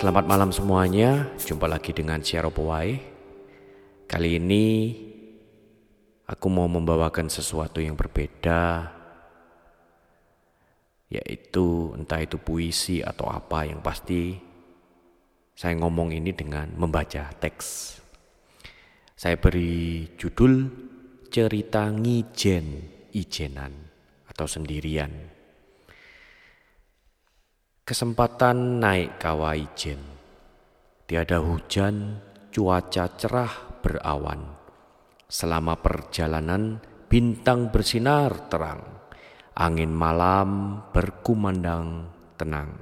Selamat malam semuanya, jumpa lagi dengan Syaro Powai. Kali ini aku mau membawakan sesuatu yang berbeda, yaitu entah itu puisi atau apa yang pasti saya ngomong ini dengan membaca teks. Saya beri judul Cerita Ngijen Ijenan atau Sendirian. Kesempatan naik kawah ijen. Tiada hujan, cuaca cerah berawan. Selama perjalanan bintang bersinar terang. Angin malam berkumandang tenang.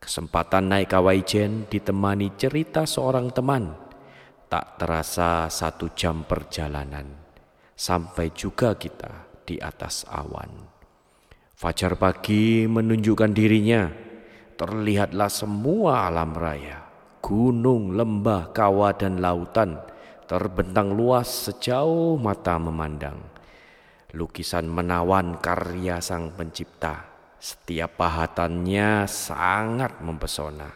Kesempatan naik kawah ijen ditemani cerita seorang teman. Tak terasa satu jam perjalanan. Sampai juga kita di atas awan. Fajar pagi menunjukkan dirinya terlihatlah semua alam raya, gunung, lembah, kawah dan lautan terbentang luas sejauh mata memandang. Lukisan menawan karya sang pencipta, setiap pahatannya sangat mempesona.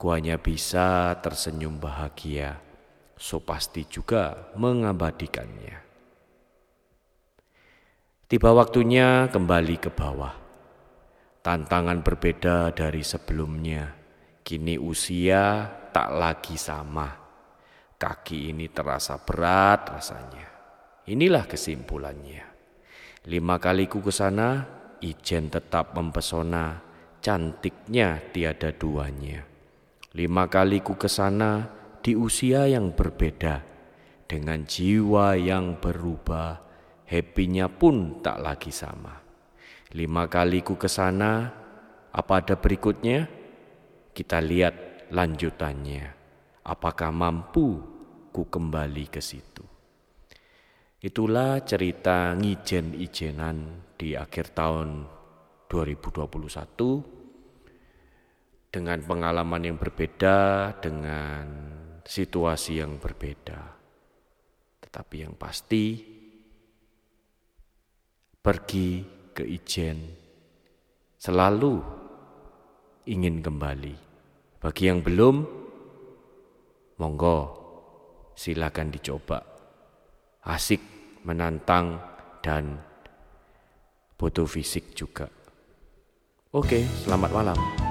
Guanya bisa tersenyum bahagia, so pasti juga mengabadikannya. Tiba waktunya kembali ke bawah Tantangan berbeda dari sebelumnya. Kini usia tak lagi sama. Kaki ini terasa berat rasanya. Inilah kesimpulannya. Lima kaliku ke sana, Ijen tetap mempesona. Cantiknya tiada duanya. Lima kaliku ke sana di usia yang berbeda. Dengan jiwa yang berubah, happy pun tak lagi sama. Lima kali ku ke sana, apa ada berikutnya? Kita lihat lanjutannya. Apakah mampu ku kembali ke situ? Itulah cerita ngijen-ijenan di akhir tahun 2021 dengan pengalaman yang berbeda, dengan situasi yang berbeda. Tetapi yang pasti pergi ke Ijen selalu ingin kembali. Bagi yang belum, monggo silakan dicoba. Asik, menantang, dan butuh fisik juga. Oke, selamat malam.